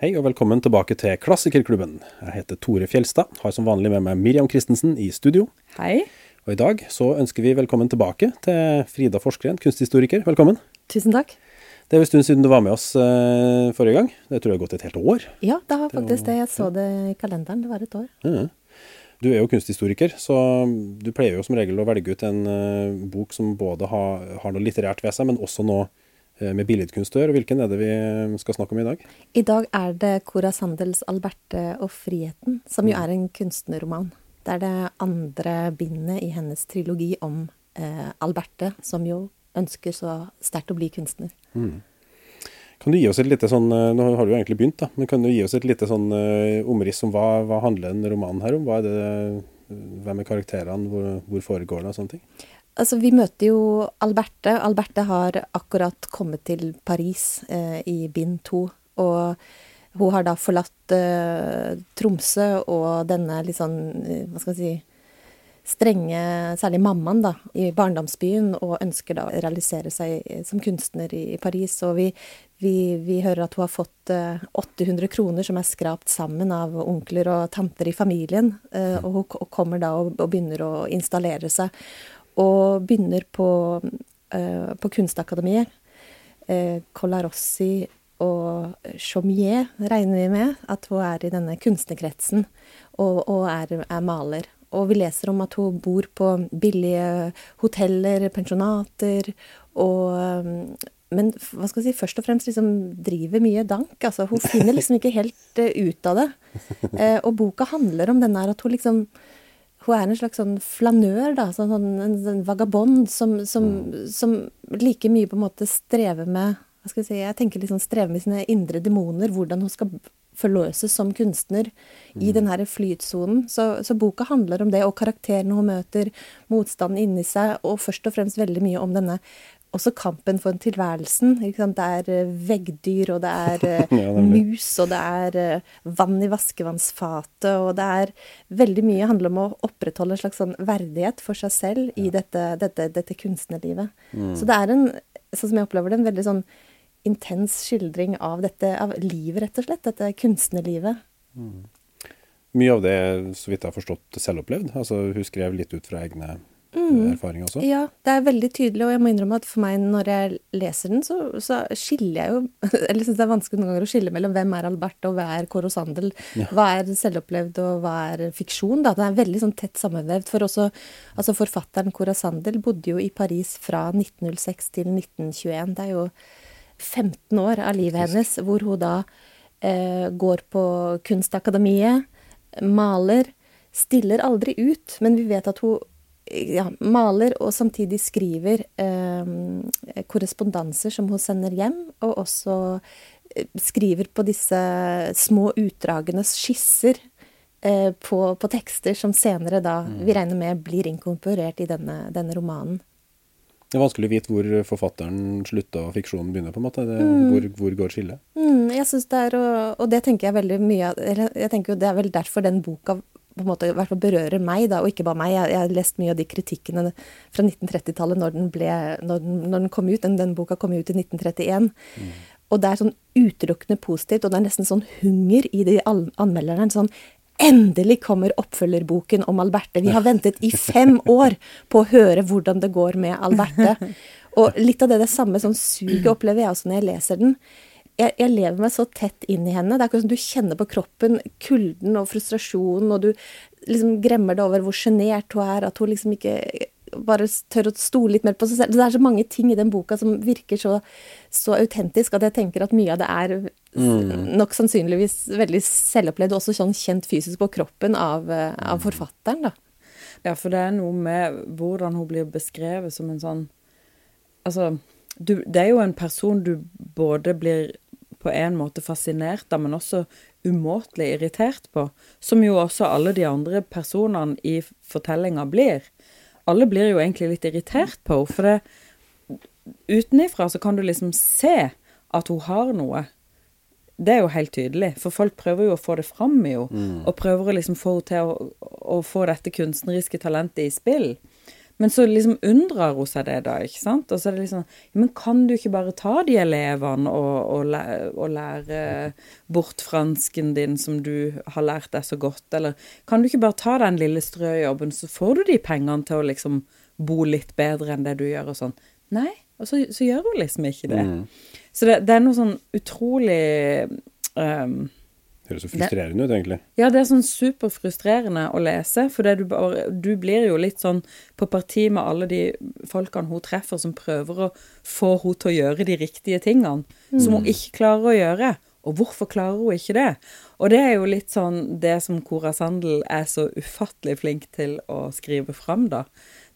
Hei og velkommen tilbake til Klassikerklubben. Jeg heter Tore Fjelstad, har som vanlig med meg Miriam Christensen i studio. Hei. Og i dag så ønsker vi velkommen tilbake til Frida Forsgren, kunsthistoriker. Velkommen. Tusen takk. Det er en stund siden du var med oss uh, forrige gang. Det tror jeg har gått et helt år. Ja, det har faktisk det. Jeg så det i kalenderen. Det var et år. Ja. Du er jo kunsthistoriker, så du pleier jo som regel å velge ut en uh, bok som både har, har noe litterært ved seg, men også noe Eh, med billedkunst å gjøre. Hvilken er det vi skal snakke om i dag? I dag er det Cora Sandels 'Alberte og friheten', som jo mm. er en kunstnerroman. Det er det andre bindet i hennes trilogi om eh, Alberte, som jo ønsker så sterkt å bli kunstner. Mm. Kan du gi oss et lite sånn, eh, Nå har du jo egentlig begynt, da, men kan du gi oss et lite sånn uh, omriss om hva, hva handler en roman her om? Hva er det, Hvem er karakterene, hvor, hvor foregår det og sånne ting? Altså, vi møter jo Alberte. Alberte har akkurat kommet til Paris eh, i bind to. Og hun har da forlatt eh, Tromsø og denne litt sånn, eh, hva skal vi si strenge, særlig mammaen, da, i barndomsbyen, og ønsker da å realisere seg som kunstner i Paris. Og vi, vi, vi hører at hun har fått 800 eh, kroner som er skrapt sammen av onkler og tanter i familien. Eh, og hun kommer da og, og begynner å installere seg og begynner på, uh, på Kunstakademiet. Uh, Colarossi og Chaumier regner vi med at hun er i denne kunstnerkretsen og, og er, er, maler. Og vi leser om at hun bor på billige hoteller, pensjonater, og um, men hva skal jeg si, først og fremst liksom driver mye dank. altså Hun finner liksom ikke helt ut av det. Og boka handler om denne at hun liksom hun er en slags sånn flanør, da. Sånn, sånn, en, en vagabond som, som, mm. som, like mye på en måte strever med hva skal Jeg si, jeg tenker liksom strever med sine indre demoner. Hvordan hun skal forløses som kunstner mm. i den her flytsonen. Så, så, boka handler om det, og karakterene hun møter, motstanden inni seg, og først og fremst veldig mye om denne også kampen for tilværelsen. Det er eh, veggdyr, og det er eh, ja, mus, og det er eh, vann i vaskevannsfatet, og det er veldig mye handler om å opprettholde en slags sånn verdighet for seg selv i dette, dette, dette kunstnerlivet. Mm. Så det er en, sånn som jeg opplever det, en veldig sånn intens skildring av dette, av livet, rett og slett. Dette kunstnerlivet. Mm. Mye av det, så vidt jeg har forstått, selvopplevd. Altså, hun skrev litt ut fra egne mm. erfaring også? Ja, det er veldig tydelig, og jeg må innrømme at for meg når jeg leser den, så, så skiller jeg jo Eller syns det er vanskelig noen ganger å skille mellom hvem er Albert og hva er Kåre Sandel. Ja. Hva er selvopplevd og hva er fiksjon? da. Det er veldig sånn tett sammenvevd. For også, altså Forfatteren Kåre Sandel bodde jo i Paris fra 1906 til 1921. Det er jo 15 år av livet hennes hvor hun da eh, går på Kunstakademiet, maler. Stiller aldri ut, men vi vet at hun ja, maler og samtidig skriver eh, korrespondanser som hun sender hjem, og også eh, skriver på disse små utdragene, skisser, eh, på, på, tekster som senere da mm. vi regner med blir inkorporert i denne, denne, romanen. Det er vanskelig å vite hvor forfatteren slutter og fiksjonen begynner. på en måte. Det, mm. hvor, hvor, går skillet? Mm, jeg synes det er, og, og, det tenker jeg veldig mye jeg tenker jo Det er vel derfor den boka på en måte i hvert fall berører meg, da, og ikke bare meg. Jeg, jeg har lest mye av de kritikkene fra 1930-tallet når, når, når, den kom ut. Den, den, boka kom ut i 1931. Mm. Og det er sånn utelukkende positivt, og det er nesten sånn hunger i de anmelderne. sånn Endelig kommer oppfølgerboken om Alberte. Vi har ventet i fem år på å høre hvordan det går med Alberte. Og litt av det, det samme sånn suget opplever jeg også når jeg leser den jeg, jeg, lever meg så tett inn i henne. Det er akkurat som du kjenner på kroppen kulden og frustrasjonen, og du liksom gremmer deg over hvor sjenert hun er, at hun liksom ikke bare tør å stole litt mer på seg selv. Det er så mange ting i den boka som virker så, så autentisk at jeg tenker at mye av det er mm. nok sannsynligvis veldig selvopplevd, og også sånn kjent fysisk på kroppen av, av forfatteren, da. Ja, for det er noe med hvordan hun blir beskrevet som en sånn Altså, du, det er jo en person du både blir på en måte fascinert av, men også umåtelig irritert på. Som jo også alle de andre personene i fortellinga blir. Alle blir jo egentlig litt irritert på henne, for det Utenifra så kan du liksom se at hun har noe. Det er jo helt tydelig, for folk prøver jo å få det fram i henne. Mm. Og prøver å liksom få henne til å, å få dette kunstneriske talentet i spill. Men så liksom undrer hun seg det, da, ikke sant? Og så er det liksom Men kan du ikke bare ta de elevene og, og, lære, og lære bort fransken din som du har lært deg så godt, eller kan du ikke bare ta den lille strøjobben, så får du de pengene til å liksom bo litt bedre enn det du gjør, og sånn. Nei, og så, så gjør hun liksom ikke det. Mm. Så det, det er noe sånn utrolig um, Høres så frustrerende ut, egentlig. ja, det er sånn superfrustrerende å lese, for det du, du blir jo litt sånn på parti med alle de folkene hun treffer som prøver å få hun til å gjøre de riktige tingene, som hun ikke klarer å gjøre. Og hvorfor klarer hun ikke det? Og det er jo litt sånn det som Cora Sandel er så ufattelig flink til å skrive fram, da.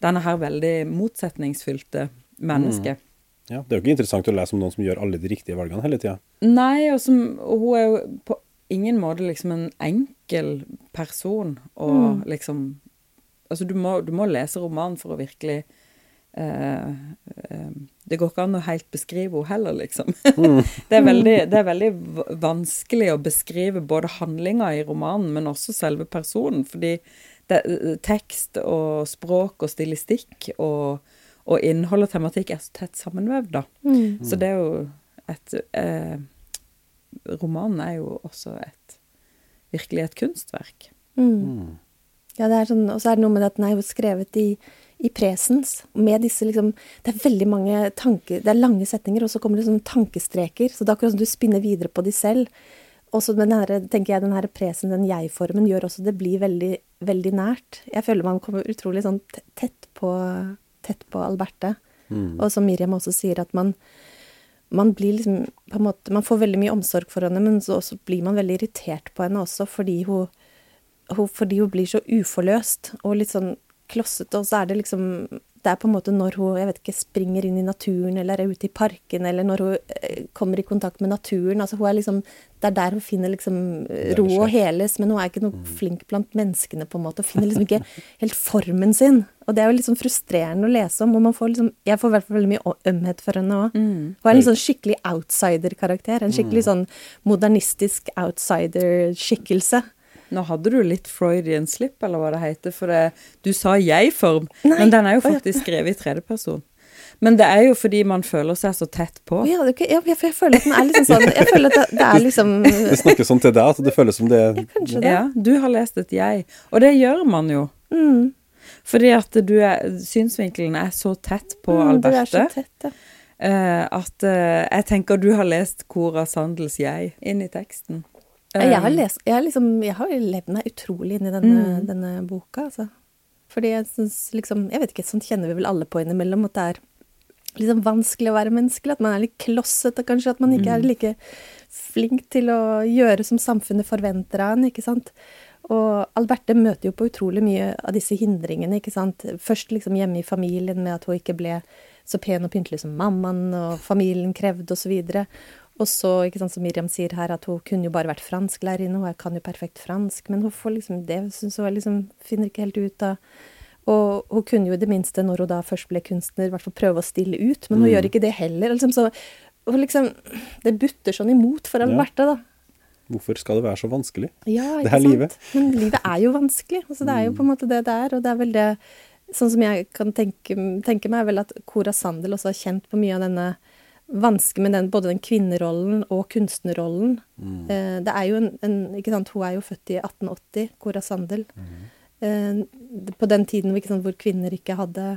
Denne her veldig motsetningsfylte mennesket. Ja, Det er jo ikke interessant å lese om noen som gjør alle de riktige valgene hele tida. Nei, og, som, og hun er jo på ingen måte liksom en enkel person og liksom Altså, du må, du må lese romanen for å virkelig eh, eh, Det går ikke an å helt beskrive henne heller, liksom. det, er veldig, det er veldig vanskelig å beskrive både handlinga i romanen, men også selve personen, fordi det, tekst og språk og stilistikk og, og innhold og tematikk er så tett sammenvevd, da. Så det er jo et eh, Romanen er jo også et virkelig et kunstverk. Mm. Ja, det er sånn, og så er det noe med at den er jo skrevet i, i presens. Med disse liksom Det er veldig mange tanker Det er lange setninger, og så kommer det sånne tankestreker. Så det er akkurat som du spinner videre på de selv. Og så med den her, tenker jeg, den her presen, den jeg-formen, gjør også det blir veldig, veldig nært. Jeg føler man kommer utrolig sånn tett på, tett på Alberte. Og som Miriam også sier, at man, man blir liksom på en måte, Man får veldig mye omsorg for henne, men så, blir man veldig irritert på henne også, fordi hun, hun, fordi hun blir så uforløst og litt sånn klossete. Og så er det liksom Det er på en måte når hun jeg vet ikke, springer inn i naturen eller er ute i parken, eller når hun eh, kommer i kontakt med naturen. altså hun er liksom, Det er der hun finner liksom eh, ro og heles, men hun er ikke noe flink blant menneskene, på en måte. og Finner liksom ikke helt formen sin. Og det er jo sånn frustrerende å lese om. og man får liksom, Jeg får i hvert fall veldig mye ømhet for henne òg. Hun er en sånn skikkelig outsider-karakter. En skikkelig sånn modernistisk outsider-skikkelse. Nå hadde du litt Freudian slip, eller hva det heter, for det, du sa jeg-form, men den er jo faktisk skrevet i tredjeperson. Men det er jo fordi man føler seg så tett på. Ja, det, ikke- ja, for jeg føler at den er liksom sånn Jeg føler at det, det er liksom Det snakkes sånn til deg at det føles som det er Kanskje det. Ja, du har lest et jeg, og det gjør man jo. Mm. Fordi at du er, synsvinkelen er så tett på Mm, du er så tett, ja. Uh, at uh, jeg tenker du har lest Cora Sandels jeg inn i teksten. Ja, Jeg har, Eh, lest, jeg, har liksom, jeg har levd meg utrolig inn i denne, Mm. denne boka, altså. Fordi jeg syns liksom Jeg vet ikke, sånn kjenner vi vel alle på innimellom, at det er liksom vanskelig å være menneskelig. At man er litt klossete, kanskje. At man ikke Mm. er like flink til å gjøre som samfunnet forventer av en, ikke sant. Og Alberte møter jo på utrolig mye av disse hindringene, ikke sant. Først liksom hjemme i familien med at hun ikke ble så pen og pyntelig som mammaen, og familien krevde, og så. Og så, ikke sant, som Miriam sier her, at hun kunne jo bare vært fransklærerinne, hun kan jo perfekt fransk, men hun får liksom det syns hun liksom finner ikke helt ut av. Og hun kunne jo i det minste, når hun da først ble kunstner, i hvert fall prøve å stille ut, men hun gjør ikke det heller. Liksom, så hun liksom Det butter sånn imot for Alberte, da. Hvorfor skal det være så vanskelig? Ja, Det ikke her sant? livet. Men livet er jo vanskelig. Altså, det er jo på en måte det det er, og det er vel det Sånn som jeg kan tenke, tenke meg, er vel at Cora Sandel også har kjent på mye av denne vanske med den, både den kvinnerollen og kunstnerrollen. Eh, det er jo en, en ikke sant, Hun er jo født i 1880, Cora Sandel. Eh, på den tiden sant, hvor kvinner ikke hadde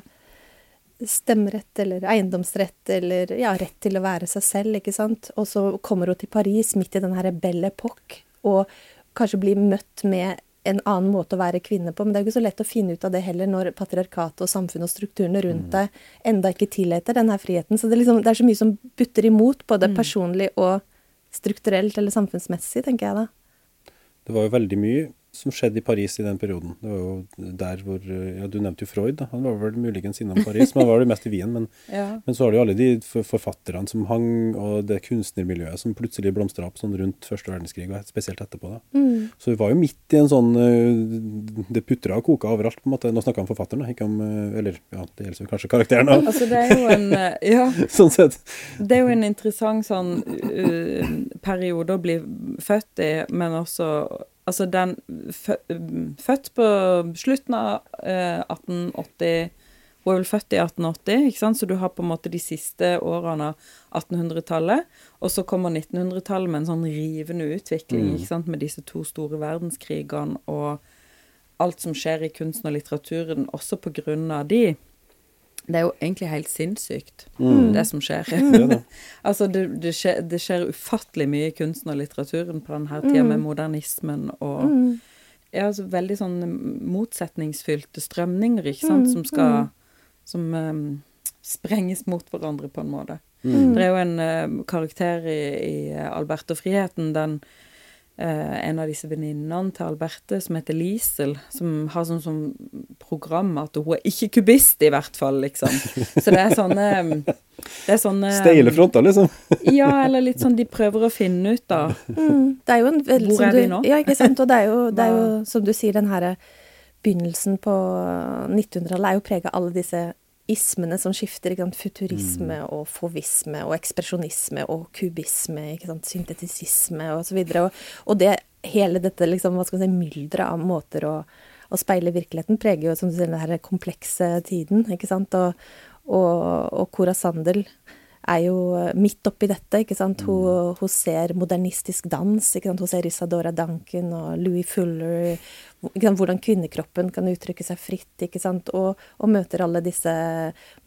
stemmerett eller eiendomsrett eller ja, rett til å være seg selv, ikke sant. Og så kommer hun til Paris midt i den her Belle Époque og kanskje blir møtt med en annen måte å være kvinne på. Men det er jo ikke så lett å finne ut av det heller når patriarkatet og samfunnet og strukturene rundt deg enda ikke tillater denne friheten. Så det er, liksom, det er så mye som butter imot, både personlig og strukturelt eller samfunnsmessig, tenker jeg da. Det var jo veldig mye som skjedde i Paris i den perioden. Det var jo der hvor Ja, du nevnte jo Freud, da. Han var vel muligens innom Paris, men han var jo mest i Wien. Men, Ja. men så har du jo alle de forfatterne som hang, og det kunstnermiljøet som plutselig blomstra opp sånn rundt første verdenskrig, og spesielt etterpå. da. Mm. Så vi var jo midt i en sånn øh, Det putra og koka overalt, på en måte. Nå snakker jeg om forfatteren, da, ikke om øh, Eller ja, det gjelder jo kanskje karakteren, da. Altså, det er jo en eh, Ja. Sånn sett. Det er jo en interessant sånn uh, periode å bli født i, men også Altså den Født på slutten av eh, 1880 Hun er vel født i 1880, ikke sant? så du har på en måte de siste årene av 1800-tallet. Og så kommer 1900-tallet med en sånn rivende utvikling, ikke sant? med disse to store verdenskrigene og alt som skjer i kunsten og litteraturen, også på grunn av de. Det er jo egentlig helt sinnssykt, det som skjer. Er det. altså, det, det, skjer, det skjer ufattelig mye i kunsten og litteraturen på denne tida, med modernismen og ja, altså, veldig sånn motsetningsfylte strømninger, ikke sant, som skal Som um, sprenges mot hverandre, på en måte. Det er jo en uh, karakter i, i og friheten, den en av disse venninnene til Alberte, som heter Liesel, som har sånn som program at hun er ikke kubist, i hvert fall, liksom. Så det er sånne Det er sånne Steile fronter, liksom. Ja, eller litt sånn de prøver å finne ut da. Mm, det er jo en veldig Hvor er du, vi nå? Ja, ikke sant. Og det er jo, det er jo som du sier, den herre begynnelsen på 1900-tallet er jo prega av alle disse ismene som skifter. Futurisme og fovisme og ekspresjonisme og kubisme, ikke sant? syntetisisme og så. Og, og det, hele dette liksom, hva skal man si, mylderet av måter å, å speile virkeligheten preger jo som du sier, den her komplekse tiden. ikke sant? Og, og, og Cora Sandel er jo midt oppi dette. ikke sant? Hun, hun ser modernistisk dans. ikke sant? Hun ser Isadora Duncan og Louis Fuller. Ikke sant? Hvordan kvinnekroppen kan uttrykke seg fritt. ikke sant? Og, og møter alle disse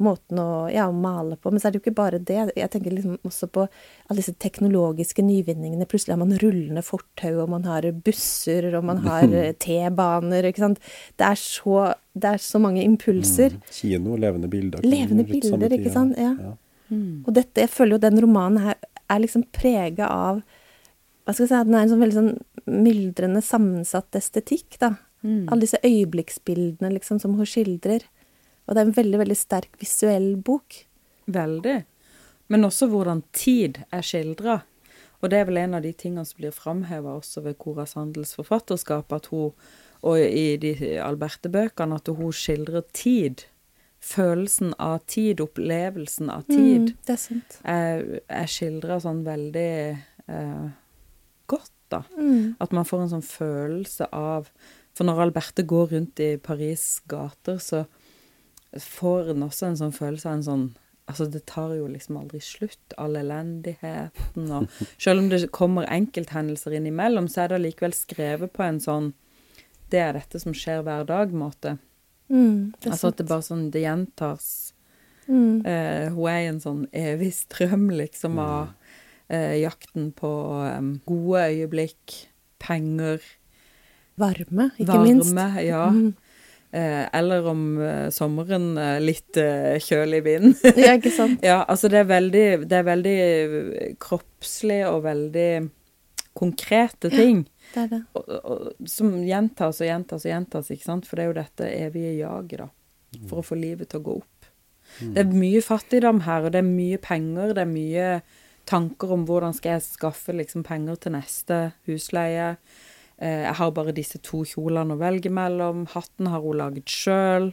måtene å, ja, å male på. Men så er det jo ikke bare det. Jeg tenker liksom også på alle disse teknologiske nyvinningene. Plutselig har man rullende fortau, og man har busser, og man har eh, T-baner. ikke sant? Det er, så, det er så mange impulser. Kino, levende bilder. Levende bilder, ikke sant. ja. Ja. Og dette, jeg føler jo den romanen her er liksom prega av hva skal jeg si, at Den er en sånn veldig sånn myldrende, sammensatt estetikk. da. Alle disse øyeblikksbildene liksom som hun skildrer. Og det er en veldig veldig sterk visuell bok. Veldig. Men også hvordan tid er skildra. Og det er vel en av de tingene som blir framheva også ved Cora Sandels forfatterskap, at hun, og i de Alberte-bøkene, at hun skildrer tid. Følelsen av tid, opplevelsen av tid, Mm, det er sant. er, er skildra sånn veldig eh, godt, da. Mm. At man får en sånn følelse av For når Alberte går rundt i Paris' gater, så får en også en sånn følelse av en sånn Altså, det tar jo liksom aldri slutt, all elendigheten og Selv om det kommer enkelthendelser innimellom, så er det allikevel skrevet på en sånn Det er dette som skjer hver dag-måte. Mm, det Altså at det bare sånn Det gjentas. Mm. Eh, hun er i en sånn evig strøm, liksom, av eh, jakten på um, gode øyeblikk, penger, Varme, ikke varme, minst. ja. Mm. Eh, eller om eh, sommeren eh, litt eh, kjølig vind. Ja, ikke sant. ja, altså det er veldig, det er veldig kroppslig og veldig konkrete ting. Det er det. Og, og, som gjentas og gjentas og gjentas, ikke sant? For det er jo dette evige jaget, da. For å få livet til å gå opp. Det er mye fattigdom her, og det er mye penger, det er mye tanker om hvordan skal jeg skaffe liksom penger til neste husleie. Eh, jeg har bare disse to kjolene å velge mellom. Hatten har hun laget sjøl.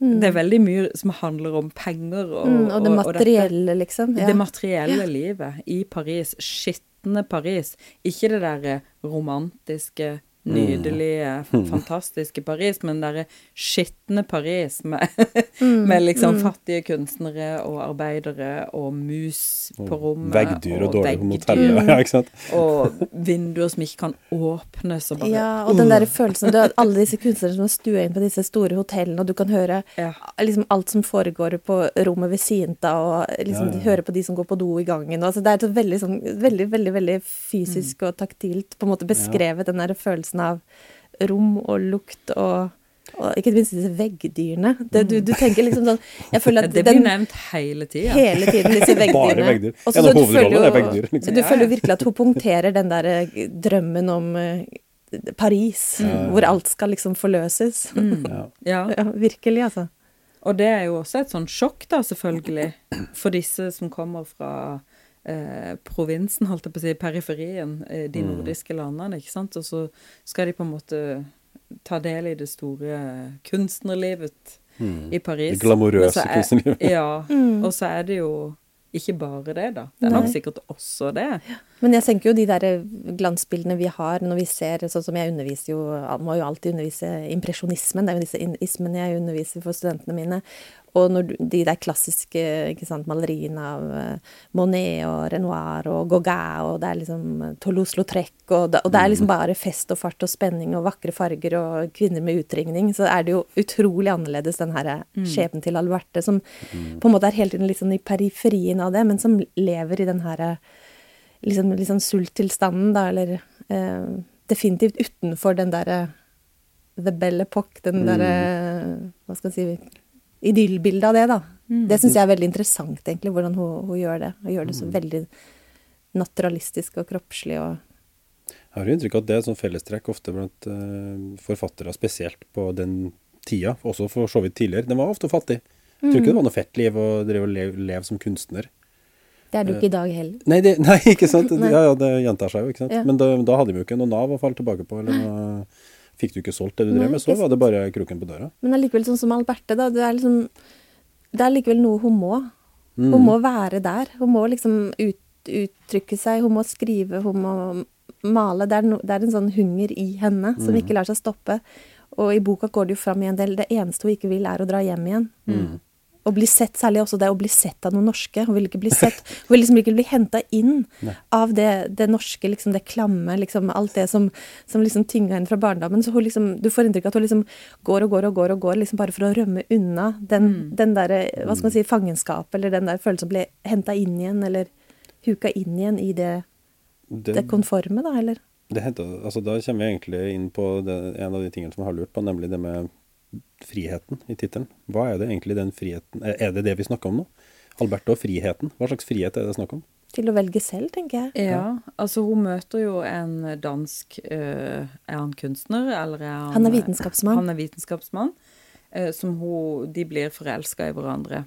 Det er veldig mye som handler om penger og, Mm, og det materielle, liksom. Ja. Det materielle livet i Paris. Skitne Paris. Ikke det der romantiske, nydelige, fantastiske Paris, men det derre skitne Paris med, Mm, med liksom fattige kunstnere og arbeidere og mus på rommet. Veggdyr og dårlig på motellet. Ja, ikke sant? Og vinduer som ikke kan åpnes og bare Ja, og den der følelsen du har alle disse kunstnere som har stua inn på disse store hotellene, og du kan høre Ja. liksom alt som foregår på rommet ved siden av, og liksom Ja, ja. høre på de som går på do i gangen. Og, altså, det er et veldig, sånn, veldig, veldig, veldig fysisk Mm. og taktilt på en måte beskrevet, den der følelsen av rom og lukt og og ikke minst disse veggdyrene. Det, du, du tenker liksom sånn Jeg føler at Det blir den nevnt hele tida. hele tiden, disse veggdyrene. Bare veggdyr. Også, så du føler jo- er veggdyr, liksom. Du Ja, føler ja. virkelig at hun punkterer den der eh, drømmen om eh, Paris, hvor alt skal liksom forløses. Mm. Ja. Ja, virkelig, altså. Og det er jo også et sånn sjokk, da, selvfølgelig, for disse som kommer fra eh, provinsen, holdt jeg på å si, periferien, eh, de nordiske landene, ikke sant. Og så skal de på en måte ta del i det store kunstnerlivet i Paris. Det glamorøse er- kunstnerlivet. Ja. Og så er det jo ikke bare det, da. Det er nok sikkert også det. Men jeg tenker jo de der glansbildene vi har når vi ser Sånn som jeg underviser jo Må jo alltid undervise impresjonismen. Det er jo disse ismene jeg underviser for studentene mine. Og når du, de der klassiske sant, maleriene av eh, Monet og Renoir og Gauguin, og det er liksom eh, Toulouse-Lautrec, og, og det er liksom bare fest og fart og spenning og vakre farger og kvinner med utringning, så er det jo utrolig annerledes den her skjebnen til Alberte, som på en måte er hele tiden sånn i periferien av det, men som lever i den her liksom, liksom sulttilstanden, da, eller eh, definitivt utenfor den derre The Belle Epoque, den derre Hva skal jeg si Idyllbildet av det, da. Det syns jeg er veldig interessant, egentlig, hvordan hun, hun gjør det. Hun gjør det så veldig naturalistisk og kroppslig og Jeg har jo inntrykk av at det er et sånt fellestrekk ofte blant uh, forfattere, spesielt på den tida, også for så vidt tidligere. Den var ofte fattig. Jeg tror ikke det var noe fett liv å drive og leve, leve som kunstner. Det er du ikke i dag heller. Nei, det, nei ikke sant? Nei. Ja, ja, det gjentar seg jo, ikke sant. Ja. Men da, da hadde vi jo ikke noe Nav å falle tilbake på, eller noe Fikk du ikke solgt det du drev med, så var det bare kroken på døra. Men allikevel sånn som Alberte, da. Det er liksom Det er likevel noe hun må. Mm. Hun må være der. Hun må liksom ut, uttrykke seg, hun må skrive, hun må male. Det er, no, det er en sånn hunger i henne som ikke lar seg stoppe. Og i boka går det jo fram i en del Det eneste hun ikke vil, er å dra hjem igjen. Og bli sett, særlig også det å bli sett av noen norske. Hun vil ikke bli sett, hun vil liksom ikke bli henta inn av det, det norske, liksom det klamme, liksom alt det som, som liksom tynga henne fra barndommen. Så hun liksom, du får inntrykk av at hun liksom går og går og går og går liksom bare for å rømme unna den, den der, hva skal man si, fangenskapet, eller den der følelsen som blir bli henta inn igjen, eller huka inn igjen i det, Det, det konforme, da, eller? det heter, altså, da kommer vi egentlig inn på det, en av de tingene som jeg har lurt på, nemlig det med friheten i tittelen. Hva er det egentlig den friheten Er er det det vi snakker om nå? Alberte og friheten. Hva slags frihet er det snakk om? Til å velge selv, tenker jeg. Ja, altså hun møter jo en dansk øh, Er han kunstner, eller er han Han er vitenskapsmann. Han er vitenskapsmann. øh, som hun De blir forelska i hverandre.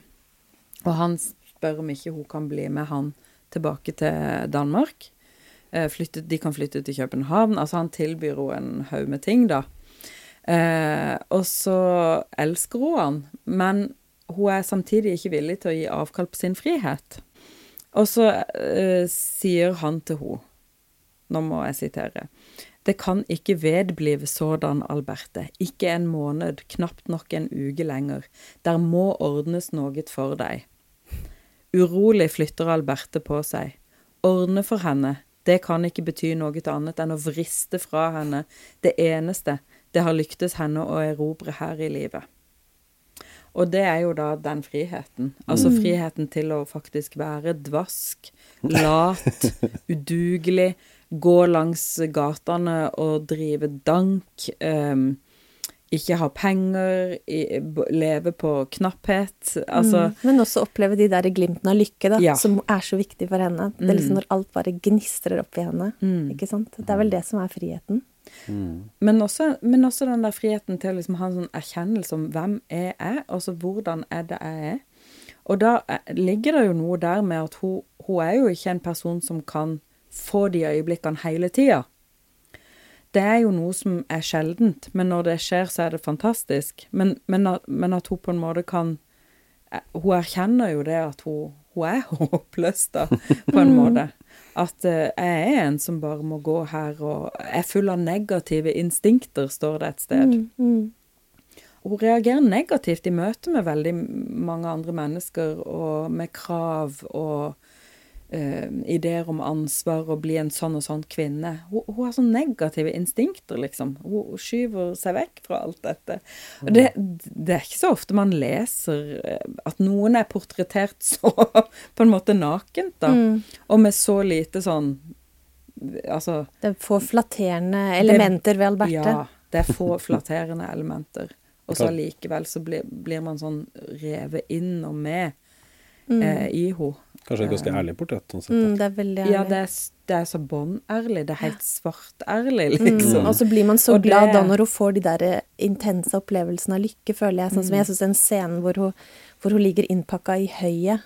Og han spør om ikke hun kan bli med han tilbake til Danmark. Eh, flytte, de kan flytte til København. Altså han tilbyr henne en haug med ting, da. Eh, og så elsker hun han, men hun er samtidig ikke villig til å gi avkall på sin frihet. Og så eh, sier han til hun, nå må jeg sitere, det kan ikke vedblive sådan, Alberte, ikke en måned, knapt nok en uke lenger, der må ordnes noe for deg. Urolig flytter Alberte på seg. Ordne for henne, det kan ikke bety noe annet enn å vriste fra henne det eneste det har lyktes henne å erobre her i livet. Og det er jo da den friheten. Altså friheten til å faktisk være dvask, lat, udugelig, gå langs gatene og drive dank, Um, ikke ha penger, i, leve på knapphet. Altså Mm. Men også oppleve de der glimtene av lykke, da, Ja. som er så viktig for henne. Det er liksom når alt bare gnistrer opp i henne. Ikke sant? Det er vel det som er friheten. Men også, men også den der friheten til å liksom ha en sånn erkjennelse om hvem er jeg, altså hvordan er det jeg er. Og da er- ligger det jo noe der med at hun, hun er jo ikke en person som kan få de øyeblikkene hele tida. Det er jo noe som er sjeldent, men når det skjer, så er det fantastisk. Men, men, men at hun på en måte kan eh, Hun erkjenner jo det at hun, hun er håpløs, da, på en måte. At eh, jeg er en som bare må gå her og er full av negative instinkter, står det et sted. Mm. Hun reagerer negativt i møte med veldig mange andre mennesker, og med krav og eh, ideer om ansvar og bli en sånn og sånn kvinne. Hun, hun har sånne negative instinkter, liksom. Hun, hun skyver seg vekk fra alt dette. Og det, det er ikke så ofte man leser eh, at noen er portrettert så på en måte nakent, da. Og med så lite sånn Altså Det er få flatterende elementer ved Alberte. ja, det er få flatterende elementer. Og så likevel allikevel så blir, blir man sånn revet inn og med eh, i henne. Kanskje et ganske ærlig portrett. sånn sett. Mm, det er veldig Ja, ærlig. det er, det er så båndærlig. Det er helt svart-ærlig, liksom. og så blir man så det- glad da når hun får de der eh, intense opplevelsene av lykke, føler jeg. Sånn som jeg syns den scenen hvor hun, hvor hun ligger innpakka i høyet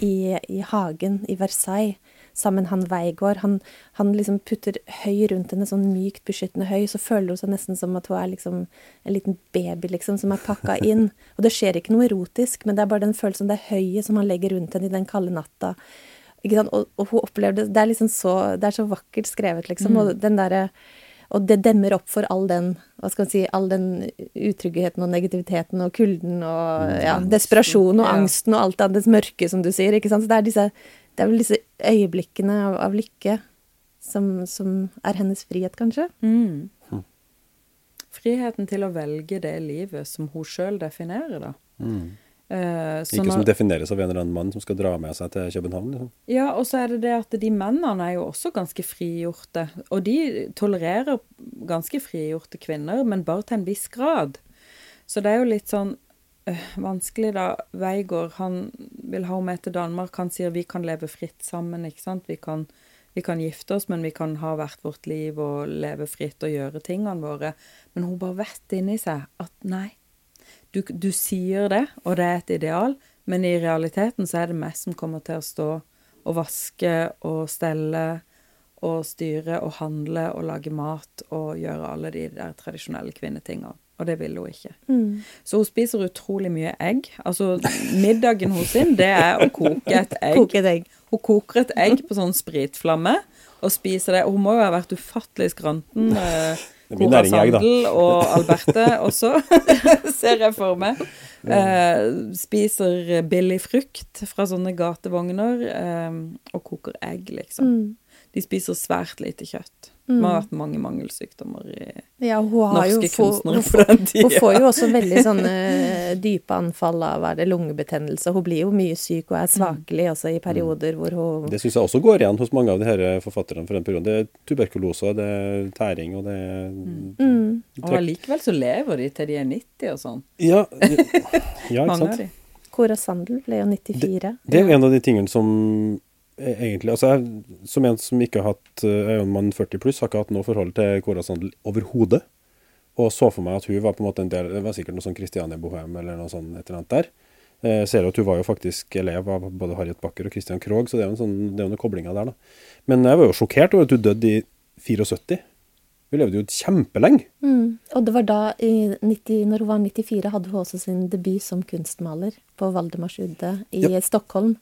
i, i hagen i Versailles sammen han Weigård. Han, han liksom putter høy rundt henne, sånn mykt beskyttende høy, så føler hun seg nesten som at hun er liksom en liten baby liksom, som er pakka inn. Og det skjer ikke noe erotisk, men det er bare den følelsen, det høyet som han legger rundt henne i den kalde natta. Ikke sant? Og, og hun opplever det Det er liksom så Det er så vakkert skrevet, liksom. Og den derre Og det demmer opp for all den hva skal man si, all den utryggheten og negativiteten og kulden og ja, desperasjonen og angsten og alt det andre mørke, som du sier. ikke sant? Så det er, disse, det er vel disse øyeblikkene av, av lykke som, som er hennes frihet, kanskje. Mm. Friheten til å velge det livet som hun sjøl definerer, da. Eh, så Ikke når- som defineres av en eller annen mann som skal dra med seg til København. Liksom. Ja, og så er det det at de mennene er jo også ganske frigjorte. Og de tolererer ganske frigjorte kvinner, men bare til en viss grad. Så det er jo litt sånn vanskelig, da. Weigård, han vil ha henne med til Danmark. Han sier vi kan leve fritt sammen, ikke sant. Vi kan, vi kan gifte oss, men vi kan ha hvert vårt liv og leve fritt og gjøre tingene våre. Men hun bare vet inni seg at nei, du, du sier det, og det er et ideal, men i realiteten så er det meg som kommer til å stå og vaske og stelle og styre og handle og lage mat og gjøre alle de der tradisjonelle kvinnetingene. Og det vil hun ikke. Så hun spiser utrolig mye egg. Altså middagen hos sin, det er å koke et egg. Koke et egg. Hun koker et egg på sånn spritflamme og spiser det. Hun må jo ha vært ufattelig skranten. eh, Cora. Sandel og Alberte også, ser jeg for meg. Eh, spiser billig frukt fra sånne gatevogner eh, og koker egg, liksom. Mm. De spiser svært lite kjøtt. Det har ha vært mange mangelsykdommer i Ja, norske få- kunstnere på den tida. Hun får jo også veldig sånne dype anfall av er det, lungebetennelse. Hun blir jo mye syk og er svakelig også i perioder hvor hun Det syns jeg også går igjen hos mange av de her forfatterne for den perioden. Det er tuberkulose, det er tæring, og det er mm. Og allikevel så lever de til de er 90 og sånn. Ja, ja ikke Mange av sant? de. Cora Sandel ble jo 94. Det er jo en av de tingene som eh, egentlig Altså, jeg, som en som ikke har hatt Øyonmann mann 40 pluss, har ikke hatt noe forhold til Cora Sandel overhodet. Og så for meg at hun var på en måte en del Det var sikkert noe sånn Christiania Bohem eller noe sånt et eller annet der. Eh, Jeg ser at hun var jo faktisk elev av både Harriet Backer og Christian Krogh, så det er jo en sånn, det er noen koblinger der, da. Men jeg var jo sjokkert over at hun døde i 74. Hun levde jo kjempelenge. Mm. Og det var da, i 90, når hun var 94, hadde hun også sin debut som kunstmaler på Valdemarsudde i Ja. Stockholm.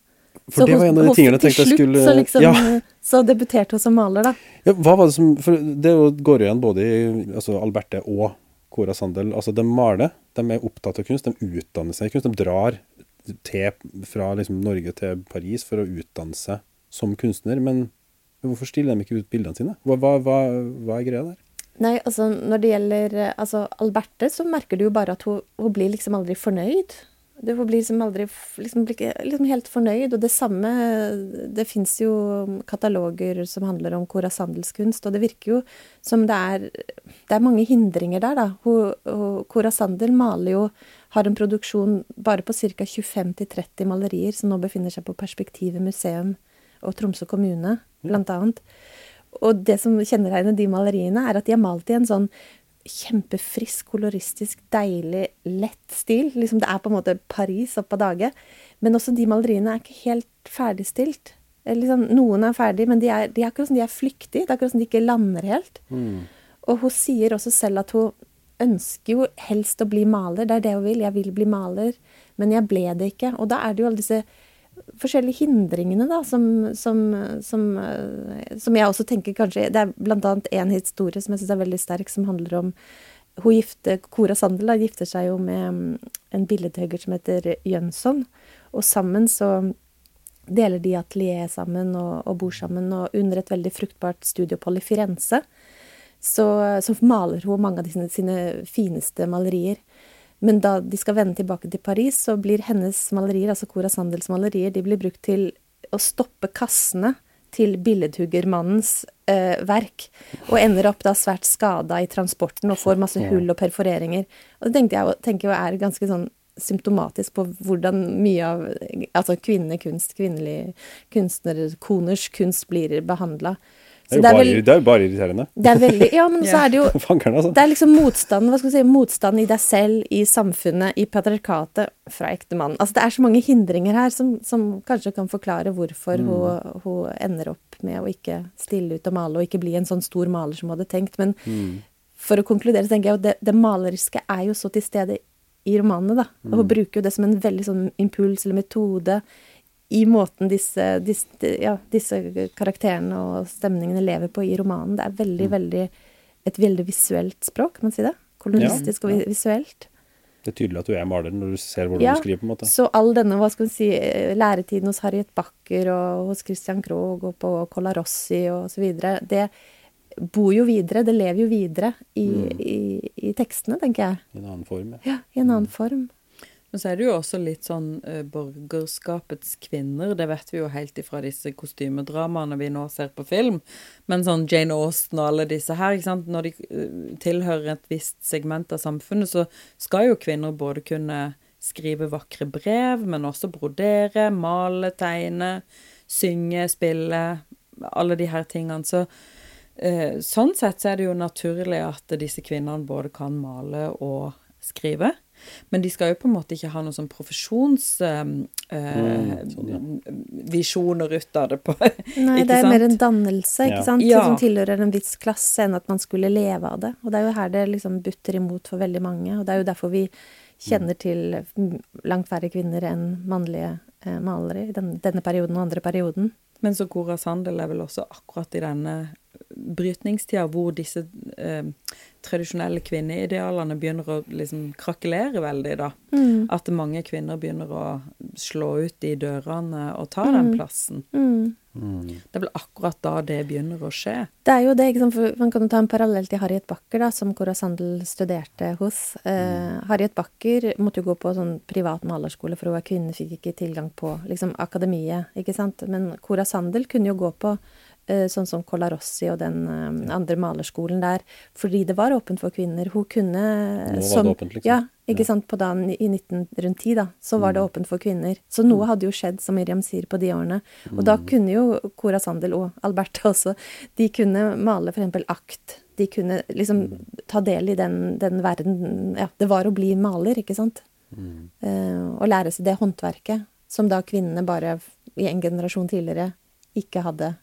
For det var en av de tingene jeg tenkte jeg skulle Så, liksom, Ja. så debuterte hun som maler, da. Ja, hva var det som For det går igjen både i altså Alberte og Cora Sandel. Altså, de maler, de er opptatt av kunst, de utdanner seg i kunst. De drar til, fra liksom, Norge til Paris for å utdanne seg som kunstner. Men, men hvorfor stiller de ikke ut bildene sine? Hva, hva, hva, hva er greia der? Nei, altså når det gjelder eh, altså, Alberte, så merker du jo bare at hun, hun blir liksom aldri fornøyd. Hun blir liksom aldri liksom, liksom helt fornøyd. Og det samme Det fins jo kataloger som handler om Cora Sandels kunst, og det virker jo som det er Det er mange hindringer der, da. Hun, Cora Sandel maler jo Har en produksjon bare på ca. 25-30 malerier som nå befinner seg på Perspektivet museum og Tromsø kommune, blant annet. Og det som kjennetegner de maleriene, er at de er malt i en sånn kjempefrisk, koloristisk, deilig, lett stil. Liksom det er på en måte Paris opp av dage. Men også de maleriene er ikke helt ferdigstilt. Liksom, noen er ferdig, men de er, de er akkurat som de er flyktige. Det er akkurat som de ikke lander helt. Og hun sier også selv at hun ønsker jo helst å bli maler. Det er det hun vil. Jeg vil bli maler, men jeg ble det ikke. Og da er det jo alle disse forskjellige hindringene da, som, som, som, eh, som jeg også tenker kanskje Det er annet en historie som jeg syns er veldig sterk, som handler om hun gifte, Cora Sandel da, gifter seg jo med mm, en billedhugger som heter Jønsson. Og sammen så deler de atelier sammen og, og bor sammen. Og under et veldig fruktbart studieopphold i Firenze så, så maler hun mange av sine, sine fineste malerier. Men da de skal vende tilbake til Paris, så blir hennes malerier, altså Cora Sandels malerier, de blir brukt til å stoppe kassene til billedhuggermannens eh, verk, og ender opp da svært skada i transporten og får masse hull og perforeringer. Og det tenkte jeg, tenker jeg er ganske sånn symptomatisk på hvordan mye av altså kvinnekunst, kvinnelig kunstnerkoners kunst blir behandla. Det er jo bare, det er jo bare irriterende. det er veldig Ja, men så er det jo altså. det er liksom motstand hva skal vi si, motstand i deg selv, i samfunnet, i patriarkatet fra ektemannen. Altså det er så mange hindringer her som, som kanskje kan forklare hvorfor hun, hun ender opp med å ikke stille ut og male, og ikke bli en sånn stor maler som hun hadde tenkt. Men for å konkludere så tenker jeg at det, det maleriske er jo så til stede i romanene, da. Og hun bruker jo det som en veldig sånn impuls eller metode i måten disse, disse, ja, disse karakterene og stemningene lever på i romanen. Det er veldig, veldig et veldig visuelt språk, kan man si det? Kolonistisk og visuelt. Det er tydelig at du er maler når du ser hvordan Ja, du skriver, på en måte. Så all denne hva skal vi si, eh, læretiden hos Harriet Backer og hos Christian Krogh og på Colarossi videre, det bor jo videre, det lever jo videre i, i, i tekstene, tenker jeg. I en annen form. Ja. Ja, i en annen form. Men så er det jo også litt sånn uh, borgerskapets kvinner. Det vet vi jo helt ifra disse kostymedramaene vi nå ser på film. Men sånn Jane Austen og alle disse her, ikke sant. Når de uh, tilhører et visst segment av samfunnet, så skal jo kvinner både kunne skrive vakre brev, men også brodere, male, tegne, synge, spille. Alle de her tingene. Så uh, sånn sett så er det jo naturlig at disse kvinnene både kan male og skrive. Men de skal jo på en måte ikke ha noen sånn profesjonsvisjoner sånn, ut av det. på, Nei, ikke det er sant? mer en dannelse, ikke Ja. sant, Ja. som tilhører en viss klasse, enn at man skulle leve av det. Og det er jo her det liksom butter imot for veldig mange, og det er jo derfor vi kjenner til mm, langt færre kvinner enn mannlige eh, malere i den, denne perioden og andre perioden. Men så Cora Sandel er vel også akkurat i denne brytningstida hvor disse eh, tradisjonelle kvinneidealene begynner å liksom krakelere veldig, da. Mm. At mange kvinner begynner å slå ut de dørene og ta den plassen. Mm. Det er vel akkurat da det begynner å skje. Det er jo det, ikke sant, for man kan jo ta en parallell til Harriet Backer, da, som Cora Sandel studerte hos. Eh, Harriet Backer måtte jo gå på sånn privat malerskole, for hun var kvinne, fikk ikke tilgang på liksom, akademiet, ikke sant. Men Cora Sandel kunne jo gå på sånn som Colarossi og den eh, andre malerskolen der, fordi det var åpent for kvinner. Hun kunne Nå var det åpent, liksom. Ja, ikke Ja. sant, på dagen i 19, rundt 10 da, så var det åpent for kvinner. Så noe hadde jo skjedd, som Miriam sier, på de årene. Og da kunne jo Cora Sandel og Alberta også, de kunne male eksempel akt. De kunne liksom ta del i den, den verden, ja, det var å bli maler, ikke sant? Uh, og lære seg det håndverket, som da kvinnene bare i en generasjon tidligere ikke hadde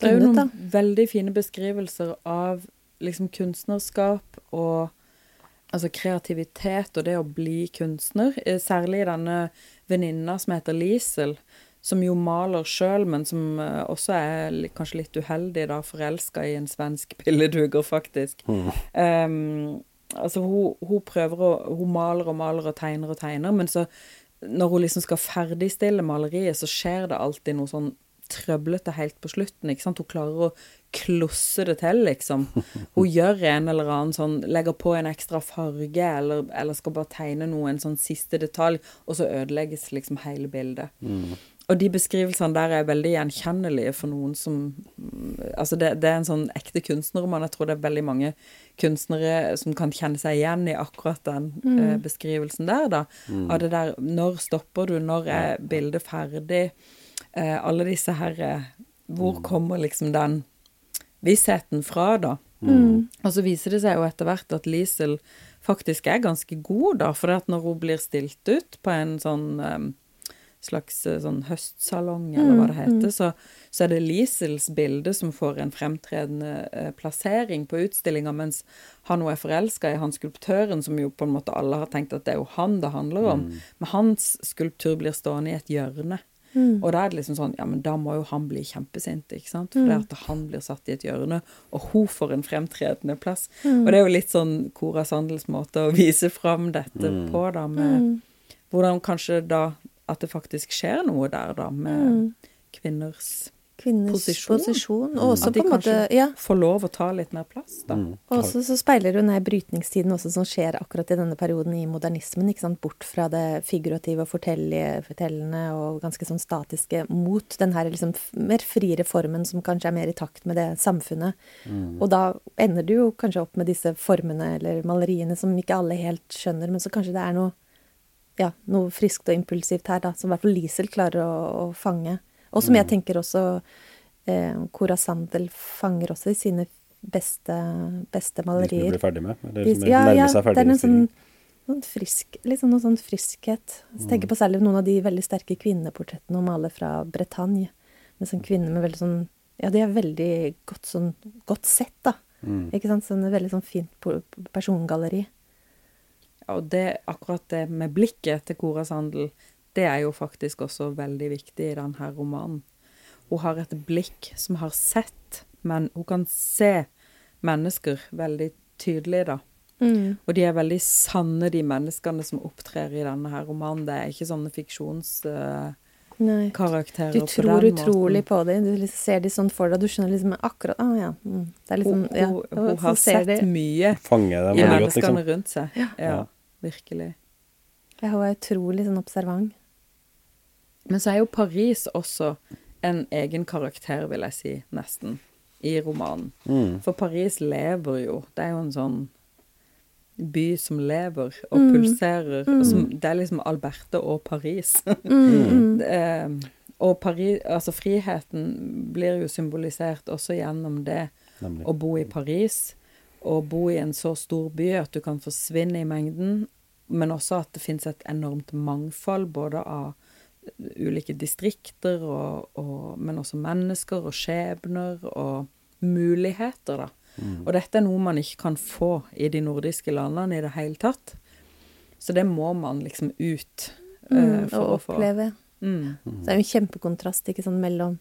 Det er jo noen veldig fine beskrivelser av liksom kunstnerskap og altså kreativitet og det å bli kunstner. Eh, Særlig denne venninna som heter Liesel, som jo maler sjøl, men som eh, også er kanskje litt uheldig, da, forelska i en svensk pilleduger, faktisk. Um, altså, hun, hun prøver å Hun maler og maler og tegner og tegner, men så når hun liksom skal ferdigstille maleriet, så skjer det alltid noe sånn trøblete helt på slutten. ikke sant? Hun klarer å klosse det til, liksom. Hun gjør en eller annen sånn Legger på en ekstra farge, eller, eller skal bare tegne noe, en sånn siste detalj, og så ødelegges liksom hele bildet. Og de beskrivelsene der er veldig gjenkjennelige for noen som Altså, det, det er en sånn ekte kunstnerroman. Jeg tror det er veldig mange kunstnere som kan kjenne seg igjen i akkurat den eh, beskrivelsen der, da. Av det der Når stopper du? Når er bildet ferdig? Eh, alle disse herre eh, Hvor kommer liksom den vissheten fra, da? Og så viser det seg jo etter hvert at Liesel faktisk er ganske god, da. For at når hun blir stilt ut på en sånn eh, slags eh, sånn høstsalong, eller hva det heter, så, så er det Liesels bilde som får en fremtredende eh, plassering på utstillinga, mens han hun er forelska i, han skulptøren, som jo på en måte alle har tenkt at det er jo han det handler om, men hans skulptur blir stående i et hjørne. Og da er det liksom sånn, ja, men da må jo han bli kjempesint, ikke sant? For det at han blir satt i et hjørne, og hun får en fremtredende plass. Og det er jo litt sånn Cora Sandels måte å vise fram dette på, da, med hvordan kanskje da at det faktisk skjer noe der, da, med kvinners kvinners Posisjon. posisjon. Og også At de på en måte Ja. får lov å ta litt mer plass, da. Og også så speiler hun den brytningstiden også som skjer akkurat i denne perioden i modernismen. ikke sant? Bort fra det figurative og fortellende og ganske sånn statiske mot den her liksom mer friere formen som kanskje er mer i takt med det samfunnet. Og da ender du jo kanskje opp med disse formene eller maleriene som ikke alle helt skjønner, men så kanskje det er noe ja, noe friskt og impulsivt her, da, som i hvert fall Liesel klarer å, å fange. Og som jeg tenker også eh, Cora Sandel fanger også i sine beste, beste Hvis du malerier. blir ferdig med, eller som ja, nærmer ja, det er en sånn, sånn frisk liksom noe sånn friskhet. Så tenker på særlig noen av de veldig sterke kvinneportrettene hun maler fra Bretagne. Med sånn kvinner med veldig sånn Ja, de er veldig godt sånn godt sett, da. Ikke sant? Sånn veldig sånn fint persongalleri. Ja, og det, akkurat det med blikket til Cora Sandel, det er jo faktisk også veldig viktig i denne romanen. Hun har et blikk som har sett, men hun kan se mennesker veldig tydelig, da. Mm. Og de er veldig sanne, de menneskene som opptrer i denne her romanen. Det er ikke sånne fiksjonskarakterer Nei. Du tror utrolig måten. på dem. Du liksom ser de sånn for deg. Du skjønner liksom akkurat Å ja. Mm. Det er liksom Hun, ja. hun, hun har sett de- mye Fanger dem i veldig godt, liksom. rundt seg. Ja, Ja. virkelig. Ja, hun er utrolig sånn observant. Men så er jo Paris også en egen karakter, vil jeg si, nesten, i romanen. Mm. For Paris lever jo. Det er jo en sånn by som lever og Mm. pulserer. Som, det er liksom Alberte og Paris. Mm. Eh, og Paris, altså friheten blir jo symbolisert også gjennom det Nemlig. å bo i Paris. Og bo i en så stor by at du kan forsvinne i mengden. Men også at det fins et enormt mangfold både av ulike distrikter, og, og, men også mennesker og skjebner og muligheter, da. Og dette er noe man ikke kan få i de nordiske landene i det hele tatt. Så det må man liksom ut uh, Mm. for Å få. Og oppleve. Mm. Det er jo en kjempekontrast ikke sånn, mellom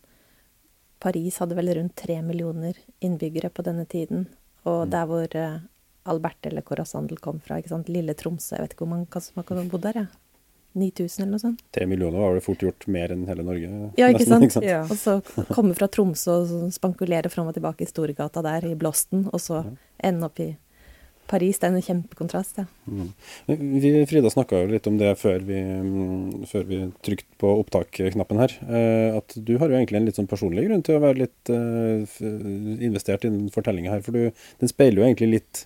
Paris hadde vel rundt tre millioner innbyggere på denne tiden, og der hvor uh, Albert eller Corasandel kom fra, ikke sant, lille Tromsø, jeg vet ikke hvor mange som har bodd der, ja. 9000 eller noe sånt. Tre millioner var vel fort gjort mer enn hele Norge. Ja, ikke nesten, sant? Ja. Og så komme fra Tromsø og spankulere fram og tilbake i Storgata der, i blåsten, og så ende opp i Paris. Det er en kjempekontrast, ja. Mm. Vi, Frida snakka jo litt om det før vi, mm, før vi trykte på opptak-knappen her. eh, At du har jo egentlig en litt sånn personlig grunn til å være litt eh, investert i den fortellinga her. For du, den speiler jo egentlig litt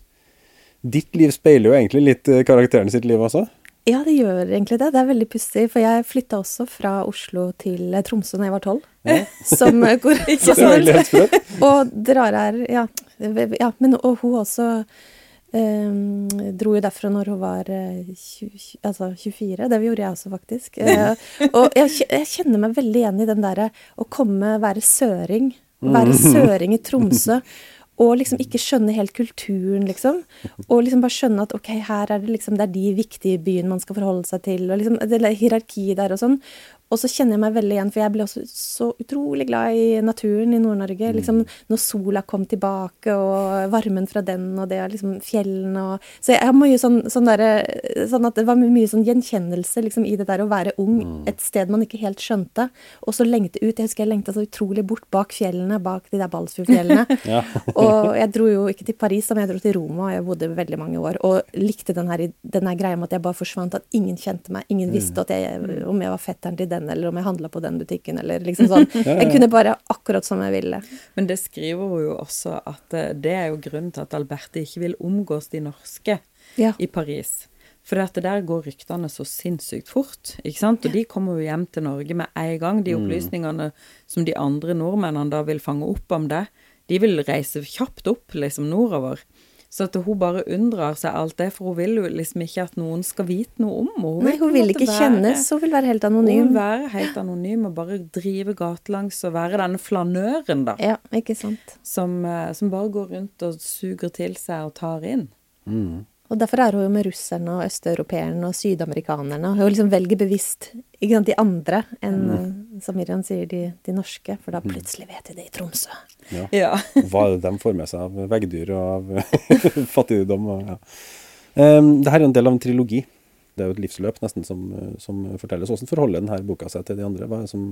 Ditt liv speiler jo egentlig litt eh, karakteren sitt liv også. Ja, det gjør egentlig det. Det er veldig pussig, for jeg flytta også fra Oslo til eh, Tromsø da jeg var tolv. Ja. Som går ikke helt. Og drar her, ja. ja men, og hun også um, dro jo derfra når hun var eh, 20, altså 24. Det gjorde jeg også, faktisk. Eh, og jeg, jeg kjenner meg veldig igjen i den derre å komme, være søring. Være søring i Tromsø. Og liksom ikke skjønne helt kulturen, liksom. Og liksom bare skjønne at ok, her er det liksom Det er de viktige byene man skal forholde seg til, og liksom det er hierarki der og sånn. Og så kjenner jeg meg veldig igjen, for jeg ble også så utrolig glad i naturen i Nord-Norge. Liksom når sola kom tilbake, og varmen fra den, og det er liksom fjellene og Så jeg har mye sånn, sånn der, Sånn at det var mye sånn gjenkjennelse liksom i det der å være ung et sted man ikke helt skjønte, og så lengte ut. Jeg husker jeg lengta så utrolig bort bak fjellene, bak de der Balsfjordfjellene. Ja. Og jeg dro jo ikke til Paris, men jeg dro til Roma, og jeg bodde veldig mange år. Og likte den her, den her greia med at jeg bare forsvant, at ingen kjente meg. Ingen visste at jeg, om jeg var fetteren til den, eller om jeg handla på den butikken, eller liksom sånn. Jeg kunne bare akkurat som jeg ville. Men det skriver hun jo også at eh, det er jo grunnen til at Alberte ikke vil omgås de norske Ja. i Paris. For dette der går ryktene så sinnssykt fort, ikke sant? Og de kommer jo hjem til Norge med en gang. De opplysningene som de andre nordmennene da vil fange opp om det, de vil reise kjapt opp liksom nordover. Så at hun bare unndrar seg alt det, for hun vil jo liksom ikke at noen skal vite noe om henne. Nei, hun vil ikke være- kjennes, hun vil være helt anonym. Hun vil være helt anonym og bare drive gatelangs og være denne flanøren, da. Ja, ikke sant. Som, eh, som bare går rundt og suger til seg og tar inn. Mm. Og derfor er hun jo med russerne og østeuropeerne og sydamerikanerne. Hun liksom velger bevisst ikke sant, de andre enn, mm. som Miriam sier, de, de norske. For da plutselig vet de det i Tromsø. Ja. Ja. Hva er det de får med seg av veggdyr og av fattigdom? Og, ja. um, det her er en del av en trilogi. Det er jo et livsløp nesten som, som fortelles. Hvordan forholder denne boka seg til de andre? Hva er det som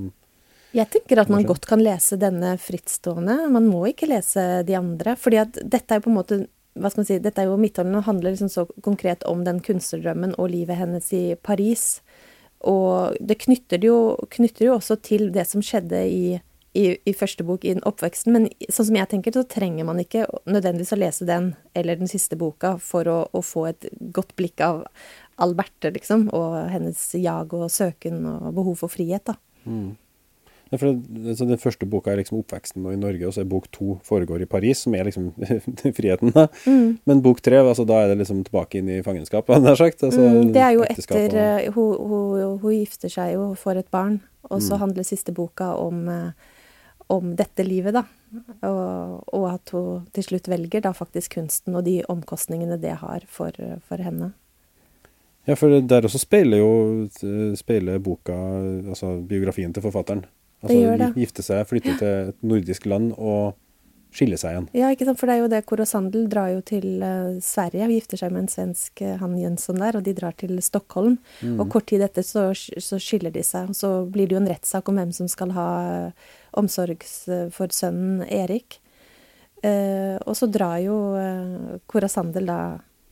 Jeg tenker at man godt kan lese denne frittstående. Man må ikke lese de andre. fordi at dette er jo på en måte hva skal man si, dette er jo Midtholmen og handler liksom så konkret om den kunstnerdrømmen og livet hennes i Paris. Og det knytter det jo, knytter jo også til det som skjedde i, i, i første bok, i oppveksten. Men sånn som jeg tenker, så trenger man ikke nødvendigvis å lese den eller den siste boka for å, å få et godt blikk av Alberte, liksom, og hennes jag og søken og behov for frihet, da. Ja, for det, så Den første boka er liksom oppveksten i Norge, og så er bok to foregår i Paris, som er liksom friheten. da. Mm. Men bok tre, altså, da er det liksom tilbake inn i fangenskap, jeg sagt. Altså, Mm, det er jo etter og- eh, hun, hun, hun gifter seg jo og får et barn, og så Mm. handler siste boka om, eh, om dette livet, da. Og, og at hun til slutt velger da faktisk kunsten og de omkostningene det har for, for henne. Ja, for der også speiler jo speiler boka altså biografien til forfatteren. Altså gjør det. gifte seg, flytte til et nordisk land og skille seg igjen. Ja, ikke sant, for det er jo det Kåre Sandel drar jo til uh, Sverige og gifter seg med en svensk eh, han Jønsson der, og de drar til Stockholm. Og kort tid etter så, så skiller de seg, og så blir det jo en rettssak om hvem som skal ha uh, omsorg for sønnen Erik. Eh, og så drar jo eh, Kåre Sandel da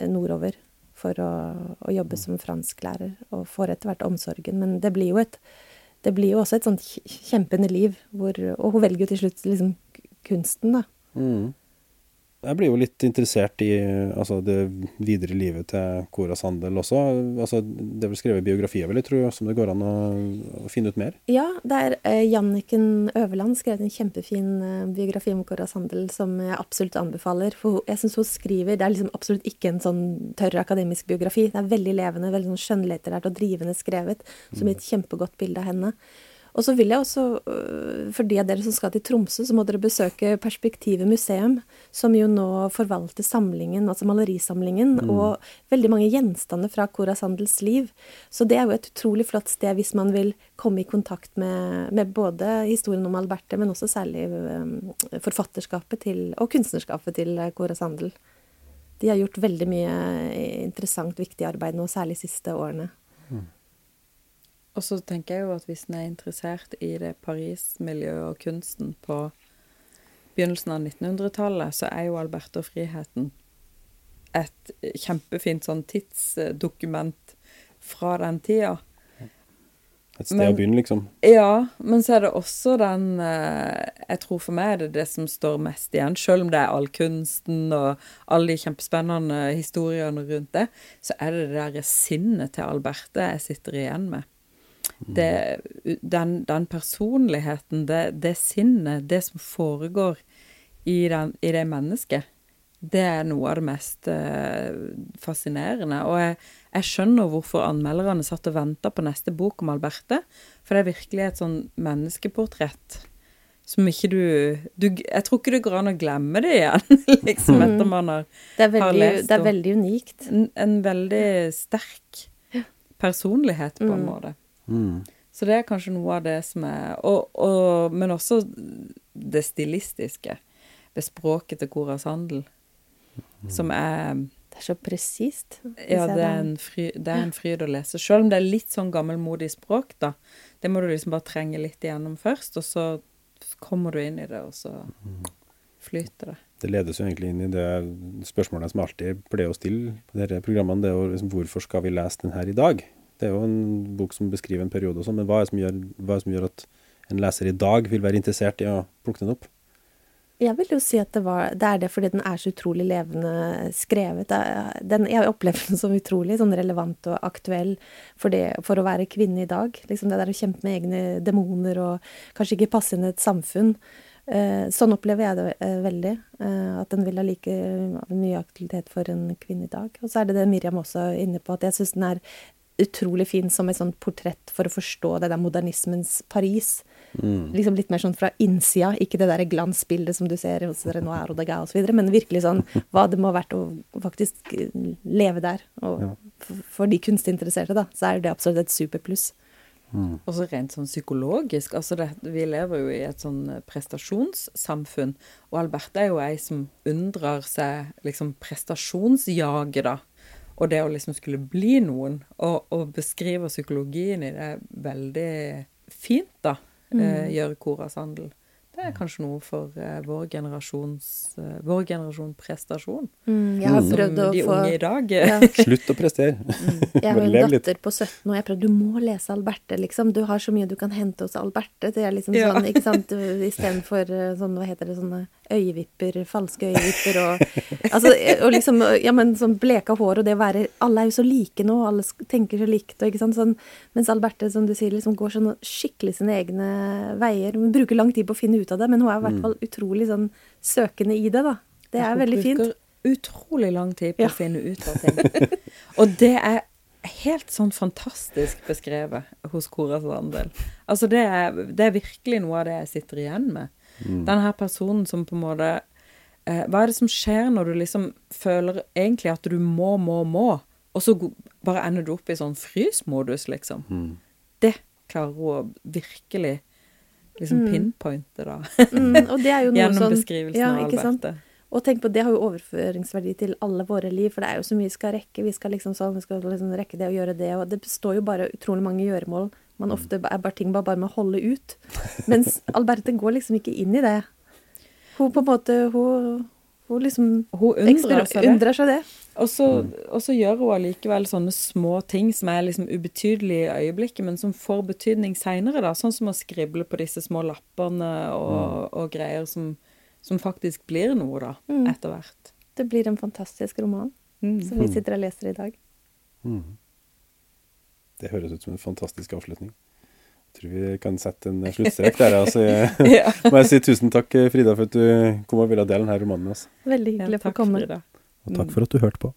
nordover for å, å jobbe som fransklærer, og får etter hvert omsorgen. Men det blir jo et det blir jo også et sånt kjempende liv, hvor, og hun velger jo til slutt liksom kunsten, da. Mm. Jeg blir jo litt interessert i altså, det videre livet til Cora Sandel også. Altså, det er vel skrevet biografier, vil jeg tro, som det går an å, å finne ut mer. Ja, det er eh, Janniken Øverland skrevet en kjempefin eh, biografi om Cora Sandel som jeg absolutt anbefaler. For jeg syns hun skriver Det er liksom absolutt ikke en sånn tørr akademisk biografi. Det er veldig levende, veldig sånn skjønnlitterært og drivende skrevet, som gir et kjempegodt bilde av henne. Og så vil jeg også, øh, for de av dere som skal til Tromsø, så må dere besøke Perspektivet museum, som jo nå forvalter samlingen, altså malerisamlingen, og veldig mange gjenstander fra Cora Sandels liv. Så det er jo et utrolig flott sted hvis man vil komme i kontakt med, med både historien om Alberte, men også særlig øh, forfatterskapet til, og kunstnerskapet til Cora Sandel. De har gjort veldig mye interessant, viktig arbeid nå, særlig de siste årene. Og så tenker jeg jo at hvis en er interessert i det Paris-miljøet og kunsten på begynnelsen av 1900-tallet, så er jo 'Alberto friheten et kjempefint sånn tidsdokument fra den tida. Et sted Men- å begynne, liksom. Ja, men så er det også den eh, Jeg tror for meg er det det som står mest igjen. Selv om det er all kunsten og alle de kjempespennende historiene rundt det, så er det det derre sinnet til Alberte jeg sitter igjen med. Det, den, den personligheten, det, det sinnet, det som foregår i, den, i det mennesket, det er noe av det mest eh, fascinerende. Og jeg, jeg skjønner hvorfor anmelderne satt og venta på neste bok om Alberte. For det er virkelig et sånn menneskeportrett som ikke du, du Jeg tror ikke det går an å glemme det igjen, liksom, etter man har Det er Har lest det er veldig unikt. en, en veldig sterk personlighet, på en måte. Mm. Så det er kanskje noe av det som er og, og, Men også det stilistiske ved språket til koras handel som er Det er så presist. Ja, det er, en fry, det er en fryd å lese. Selv om det er litt sånn gammelmodig språk, da. Det må du liksom bare trenge litt igjennom først, og så kommer du inn i det, og så flyter det. Det ledes jo egentlig inn i det spørsmålet som alltid pleier å stille på disse programmene. Det er jo liksom, hvorfor skal vi lese den her i dag? Det er jo en bok som beskriver en periode og sånn, men hva er, gjør, hva er det som gjør at en leser i dag vil være interessert i å plukke den opp? Jeg vil jo si at det, var, det er det fordi den er så utrolig levende skrevet. Den, jeg opplever den som utrolig sånn relevant og aktuell for, det, for å være kvinne i dag. Liksom det der å kjempe med egne demoner og kanskje ikke passe inn i et samfunn. Eh, sånn opplever jeg det eh, veldig. Eh, at den vil ha like mye aktivitet for en kvinne i dag. Og så er det det Miriam også er inne på, at jeg syns den er utrolig fin som et sånt portrett for å forstå det der modernismens Paris. Liksom litt mer sånn fra innsida, ikke det der glansbildet som du ser hos Renoir og Degas osv., men virkelig sånn hva det må ha vært å faktisk leve der. Og Ja. for, de kunstinteresserte, da, så er det absolutt et superpluss. Og så rent sånn psykologisk. altså det, Vi lever jo i et sånn prestasjonssamfunn, og Alberte er jo ei som unndrar seg liksom prestasjonsjaget, da. Og det å liksom skulle bli noen, og, og beskriver psykologien i det veldig fint, da, eh, gjør Cora Sandel. Det er kanskje noe for uh, vår, generasjons, uh, vår generasjon prestasjon. jeg har Som prøvd å de få unge i dag. ja, Slutt å prestere. Jeg har en datter på 17 og jeg prøvde, du må lese Alberte, liksom. Du har så mye du kan hente hos Alberte. Det er liksom Ja. sånn, ikke sant, istedenfor eh, sånn, hva heter det, sånne øyevipper, falske øyevipper og Altså, og liksom, ja, men sånn bleka hår og det å være Alle er jo så like nå, alle tenker så likt, og ikke sant, sånn Mens Alberte, som du sier, liksom går sånn skikkelig sine egne veier. Hun bruker lang tid på å finne ut av det, men hun er i hvert fall utrolig sånn søkende i det, da. Det er veldig fint. Hun bruker utrolig lang tid på Ja. å finne ut av ting. Og det er helt sånn fantastisk beskrevet hos Cora Sandel. Altså det er, det er virkelig noe av det jeg sitter igjen med. Den her personen som på en måte eh, Hva er det som skjer når du liksom føler egentlig at du må, må, må, og så bare ender du opp i sånn frysmodus, liksom? Det klarer hun virkelig liksom Mm. pinpointe, da. Mm, og det er jo noe Gjennom sånn beskrivelsen ja, av sant? Alberte. Og tenk på, det har jo overføringsverdi til alle våre liv, for det er jo så mye vi skal rekke. Vi skal liksom sånn, vi skal liksom rekke det og gjøre det, og det består jo bare utrolig mange gjøremål. Man ofte er bare ting bare, bare med å holde ut. Mens Alberte går liksom ikke inn i det. Hun på en måte, hun, hun liksom Hun undrer seg det. undrer seg det. Og så, og så gjør hun allikevel sånne små ting som er liksom ubetydelige i øyeblikket, men som får betydning seinere, da. Sånn som å skrible på disse små lappene og, og greier som, som faktisk blir noe, da, Mm. etter hvert. Det blir en fantastisk roman Mm. som vi sitter og leser i dag. Mm. Det høres ut som en fantastisk avslutning. Tror vi kan sette en sluttstrek der. Altså, Ja. må jeg si tusen takk, Frida, for at du kom og ville dele denne romanen med oss. Veldig Ja, hyggelig å få komme. Frida. Og takk for at du hørte på.